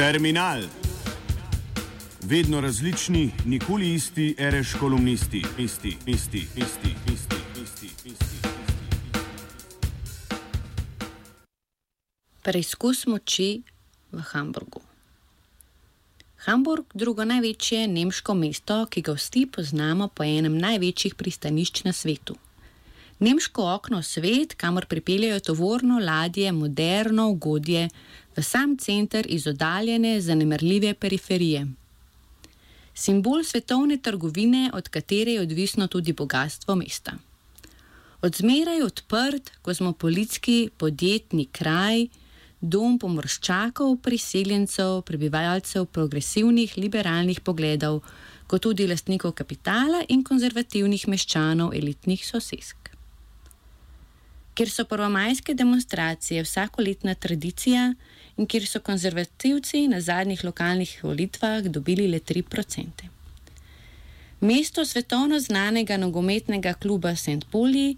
Terminal. Vedno različni, nikoli isti, reš kolumnisti, isti, isti, isti, isti, isti, isti. Preizkus moči v Hamburgu. Hamburg, drugo največje nemško mesto, ki ga vsi poznamo po enem največjih pristanišč na svetu. Nemško okno svet, kamor pripeljajo tovorno ladje, moderno ugodje, v sam center iz oddaljene, zanemrljive periferije. Simbol svetovne trgovine, od katere je odvisno tudi bogatstvo mesta. Od zmeraj odprt, kozmopolitski, podjetni kraj, dom pomorščakov, priseljencev, prebivalcev progresivnih, liberalnih pogledov, kot tudi lastnikov kapitala in konzervativnih meščanov elitnih sosesk. Ker so prvomajske demonstracije vsakoletna tradicija in kjer so konzervativci na zadnjih lokalnih volitvah dobili le 3%. Mesto svetovno znanega nogometnega kluba St. Pauli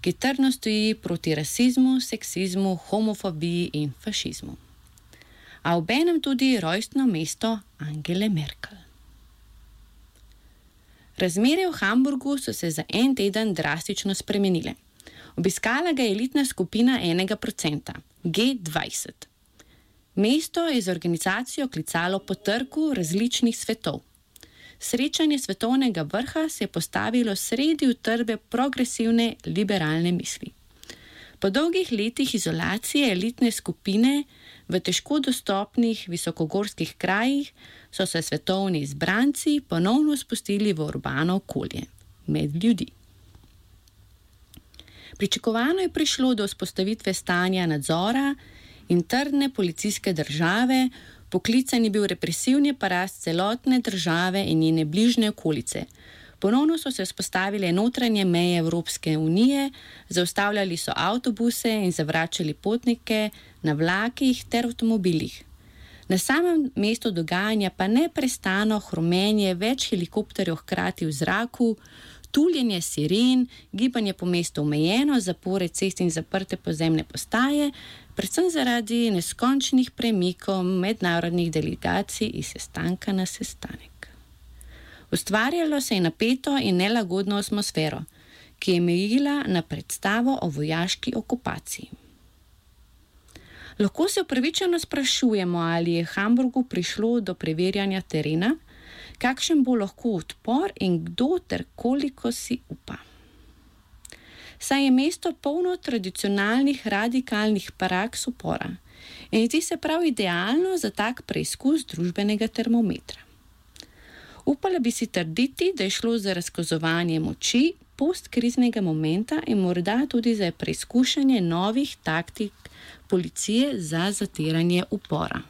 ki trdno stoji proti rasizmu, seksizmu, homofobiji in fašizmu. A obenem tudi rojstno mesto Angele Merkel. Razmere v Hamburgu so se za en teden drastično spremenile. Obiskala ga je elitna skupina enega procenta, G20. Mesto je z organizacijo klicalo po trgu različnih svetov. Srečanje svetovnega vrha se je postavilo sredi utrbe progresivne liberalne misli. Po dolgih letih izolacije elitne skupine v težko dostopnih visokogorskih krajih so se svetovni izbranci ponovno spustili v urbano okolje, med ljudi. Pričakovano je prišlo do vzpostavitve stanja nadzora in trdne policijske države, Poklican je bil represivni parast celotne države in njene bližnje okolice. Ponovno so se vzpostavile notranje meje Evropske unije, zaustavljali so avtobuse in zavračali potnike na vlakih ter avtomobilih. Na samem mestu dogajanja pa neprestano hromenje več helikopterjev hkrati v zraku, tuljenje siren, gibanje po mestu omejeno, zapore cest in zaprte pozemne postaje, predvsem zaradi neskončnih premikov mednarodnih delegacij iz sestanka na sestanek. Ustvarjalo se je napeto in nelagodno atmosfero, ki je mejila na predstavo o vojaški okupaciji. Lahko se upravičeno sprašujemo, ali je Hamburgu prišlo do preverjanja terena, kakšen bo lahko odpor in kdo ter koliko si upa saj je mesto polno tradicionalnih radikalnih praks upora in zdi se prav idealno za tak preizkus družbenega termometra. Upala bi si trditi, da je šlo za razkazovanje moči postkriznega momenta in morda tudi za preizkušanje novih taktik policije za zatiranje upora.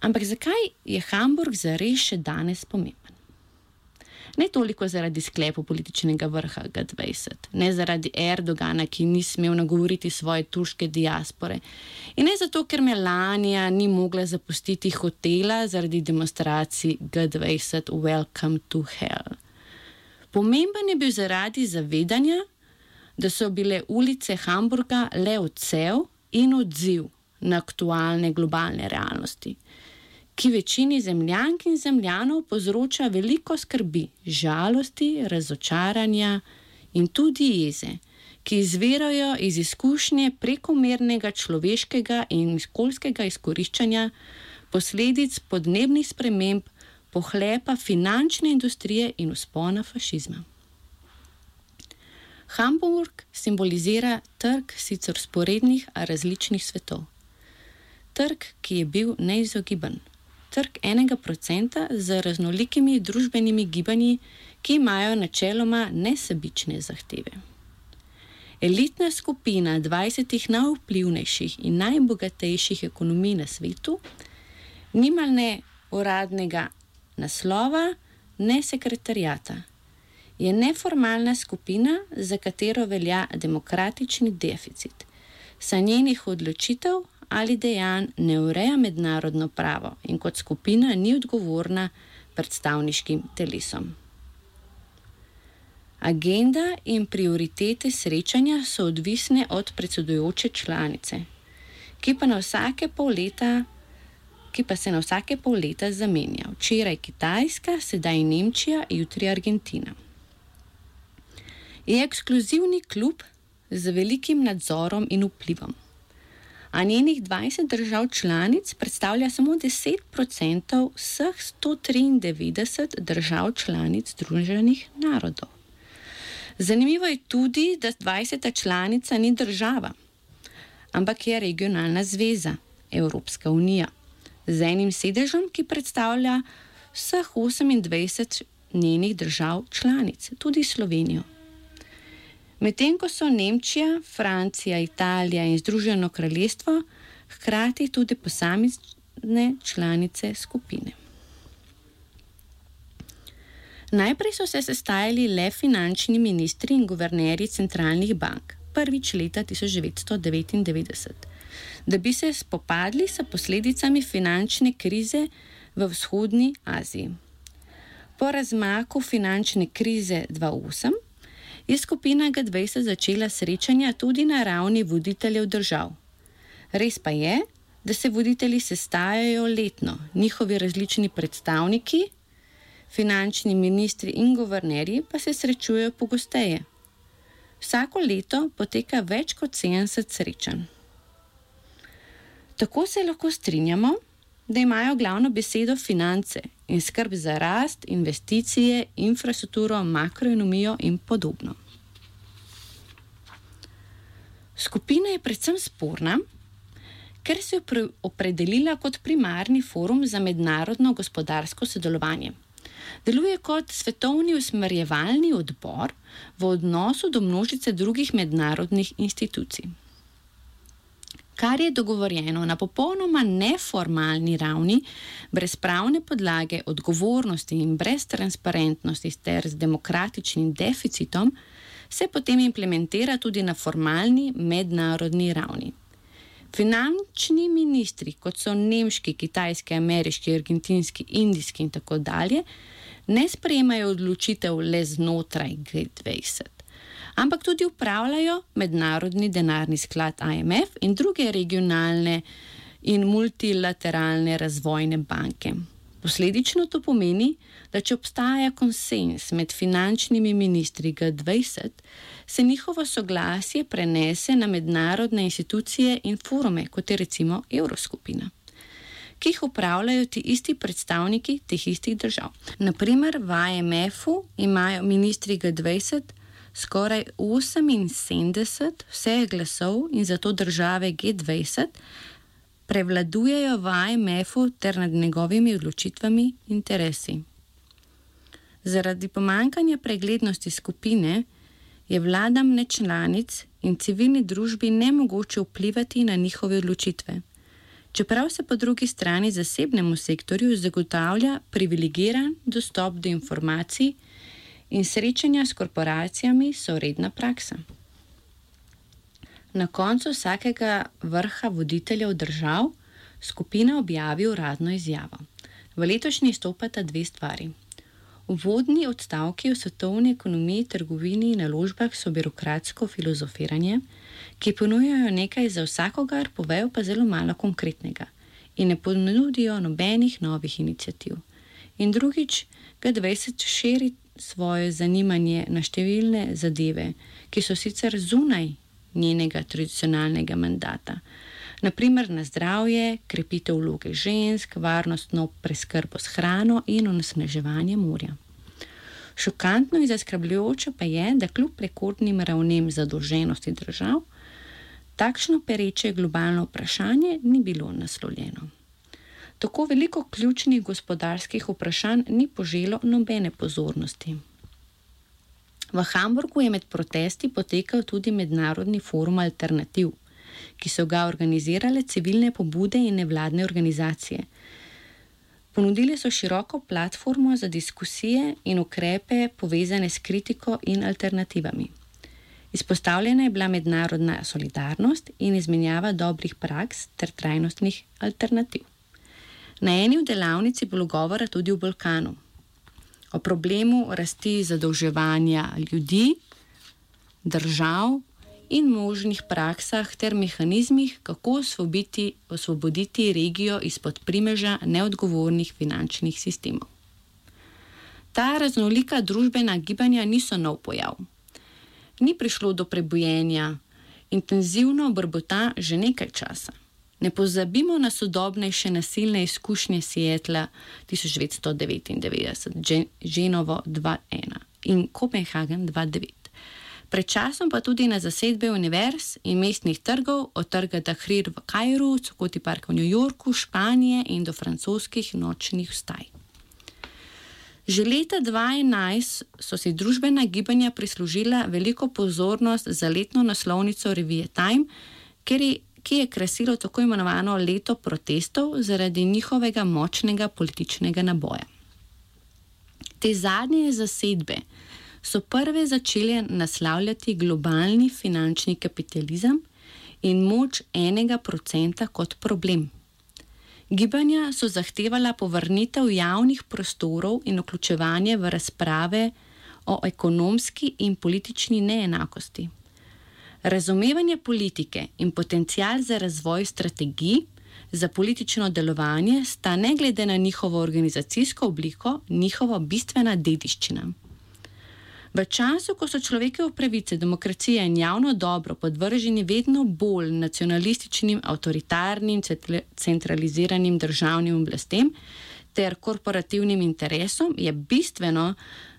Ampak zakaj je Hamburg zares še danes pomemben? ne toliko zaradi sklepov političnega vrha G20, ne zaradi Erdogana, ki ni smel nagovoriti svoje turške diaspore, in ne zato, ker Melanija ni mogla zapustiti hotela zaradi demonstracij G20 Welcome to Hell. Pomemben je bil zaradi zavedanja, da so bile ulice Hamburga le odsev in odziv na aktualne globalne realnosti ki večini zemljank in zemljanov povzroča veliko skrbi, žalosti, razočaranja in tudi jeze, ki izvirajo iz izkušnje prekomernega človeškega in okoljskega izkoriščanja, posledic podnebnih sprememb, pohlepa finančne industrije in uspona fašizma. Hamburg simbolizira trg sicer sporednih, a različnih svetov. Trg, ki je bil neizogiben trg enega procenta z raznolikimi družbenimi gibanji, ki imajo načeloma nesebične zahteve. Elitna skupina 20 najvplivnejših in najbogatejših ekonomij na svetu nima ne uradnega naslova, ne sekretarijata. Je neformalna skupina, za katero velja demokratični deficit. Sa njenih odločitev ali dejanj ne ureja mednarodno pravo in kot skupina ni odgovorna predstavniškim telesom. Agenda in prioritete srečanja so odvisne od predsedujoče članice, ki pa pol leta ki pa se na vsake pol leta zamenja. Včeraj Kitajska, sedaj Nemčija, jutri Argentina. Je ekskluzivni klub z velikim nadzorom in vplivom. A njenih 20 držav članic predstavlja samo 10% vseh 193 držav članic Združenih narodov. Zanimivo je tudi, da 20. članica ni država, ampak je regionalna zveza, Evropska unija, z enim sedežem, ki predstavlja vseh 28 njenih držav članic, tudi Slovenijo. Medtem ko so Nemčija, Francija, Italija in Združeno kraljestvo hkrati tudi posamezne članice skupine. Najprej so se sestajali le finančni ministri in guvernerji centralnih bank, prvič leta 1999, da bi se spopadli s posledicami finančne krize v vzhodni Aziji. Po razmaku finančne krize 2008 je skupina G20 začela srečanja tudi na ravni voditeljev držav. Res pa je, da se voditelji sestajajo letno, njihovi različni predstavniki, finančni ministri in guvernerji pa se srečujejo pogosteje. Vsako leto poteka več kot 70 srečanj. Tako se lahko strinjamo, da imajo glavno besedo finance in skrb za rast, investicije, infrastrukturo, makroekonomijo in podobno. Skupina je predvsem sporna, ker se je opredelila kot primarni forum za mednarodno gospodarsko sodelovanje. Deluje kot svetovni usmerjevalni odbor v odnosu do množice drugih mednarodnih institucij. Kar je dogovorjeno na popolnoma neformalni ravni, brez pravne podlage, odgovornosti in brez transparentnosti ter z demokratičnim deficitom, se potem implementira tudi na formalni mednarodni ravni. Finančni ministri, kot so nemški, kitajski, ameriški, argentinski, indijski in tako dalje, ne sprejemajo odločitev le znotraj G20, ampak tudi upravljajo mednarodni denarni sklad IMF in druge regionalne in multilateralne razvojne banke. Posledično to pomeni, da če obstaja konsens med finančnimi ministri G20, se njihovo soglasje prenese na mednarodne institucije in forume, kot je recimo Evroskupina, ki jih upravljajo ti isti predstavniki teh istih držav. Naprimer, v IMF-u imajo ministri G20 skoraj 78 vseh glasov in zato države G20 prevladujejo v IMF-u ter nad njegovimi odločitvami in interesi. Zaradi pomankanja preglednosti skupine je vladam nečlanic in civilni družbi nemogoče vplivati na njihove odločitve, čeprav se po drugi strani zasebnemu sektorju zagotavlja privilegiran dostop do informacij in srečanja s korporacijami so redna praksa. Na koncu vsakega vrha voditeljev držav skupina objavi uradno izjavo. V letošnji stopata dve stvari. Uvodni odstavki o svetovni ekonomiji, trgovini in naložbah so birokratsko filozofiranje, ki ponujajo nekaj za vsakogar, povejo pa zelo malo konkretnega in ne ponudijo nobenih novih inicijativ. In drugič, G20 širi svoje zanimanje na številne zadeve, ki so sicer zunaj njenega tradicionalnega mandata. Naprimer na zdravje, krepitev vloge žensk, varnostno preskrbo s hrano in onesnaževanje morja. Šokantno in zaskrbljujoče pa je, da kljub rekordnim ravnem zadolženosti držav, takšno pereče globalno vprašanje ni bilo naslovljeno. Tako veliko ključnih gospodarskih vprašanj ni poželo nobene pozornosti. V Hamburgu je med protesti potekal tudi mednarodni forum alternativ, ki so ga organizirale civilne pobude in nevladne organizacije. Ponudili so široko platformo za diskusije in ukrepe povezane s kritiko in alternativami. Izpostavljena je bila mednarodna solidarnost in izmenjava dobrih praks ter trajnostnih alternativ. Na eni od delavnic je bilo govora tudi o Balkanu o problemu rasti zadolževanja ljudi, držav in možnih praksah ter mehanizmih, kako osvoboditi, osvoboditi regijo izpod primeža neodgovornih finančnih sistemov. Ta raznolika družbena gibanja niso nov pojav. Ni prišlo do prebojenja, intenzivno brbota že nekaj časa. Ne pozabimo na sodobnejše nasilne izkušnje Sietla 1999, Ženovo 2.1 in Kopenhagen 2.9. Pred časom pa tudi na zasedbe univerz in mestnih trgov, od trga Tahrir v Kajru, Cokoti park v New Yorku, Španije in do francoskih nočnih vstaj. Že leta 2011 so si družbena gibanja prislužila veliko pozornost za letno naslovnico revije Time, je, ki je krasilo tako imenovano leto protestov zaradi njihovega močnega političnega naboja. Te zadnje zasedbe so prve začele naslavljati globalni finančni kapitalizem in moč enega procenta kot problem. Gibanja so zahtevala povrnitev javnih prostorov in vključevanje v razprave o ekonomski in politični neenakosti. Razumevanje politike in potencial za razvoj strategij za politično delovanje sta ne glede na njihovo organizacijsko obliko njihova bistvena dediščina. V času, ko so človekove pravice, demokracija in javno dobro podvrženi vedno bolj nacionalističnim, avtoritarnim, centraliziranim državnim oblastem ter korporativnim interesom, je bistveno,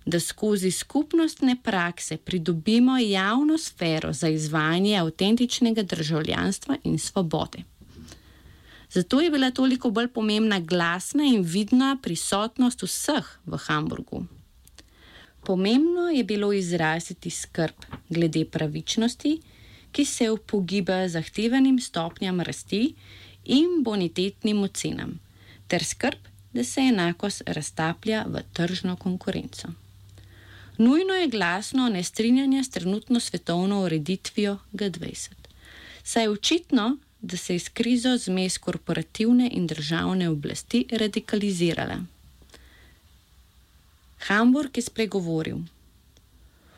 da skozi skupnostne prakse pridobimo javno sfero za izvajanje avtentičnega državljanstva in svobode. Zato je bila toliko bolj pomembna glasna in vidna prisotnost vseh v Hamburgu. Pomembno je bilo izraziti skrb glede pravičnosti, ki se upogiba zahtevanim stopnjam rasti in bonitetnim ocenam, ter skrb, da se enakost raztaplja v tržno konkurenco. Nujno je glasno nestrinjanje s trenutno svetovno ureditvijo G20. Saj je očitno, da se je s krizo zmes korporativne in državne oblasti radikalizirala. Hamburg je spregovoril.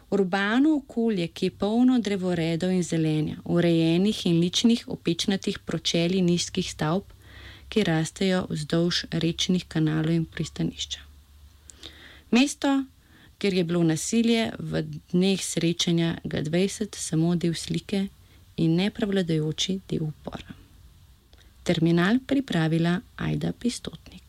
Urbano okolje, ki je polno drevoredov in zelenja, urejenih in ličnih opečnatih pročeli nizkih stavb, ki rastejo vzdolž rečnih kanalov in pristanišča. Mesto, kjer je bilo nasilje v dneh srečanja G20 samo del slike in ne prevladujoči del upora. Terminal pripravila Aida Pistotnik.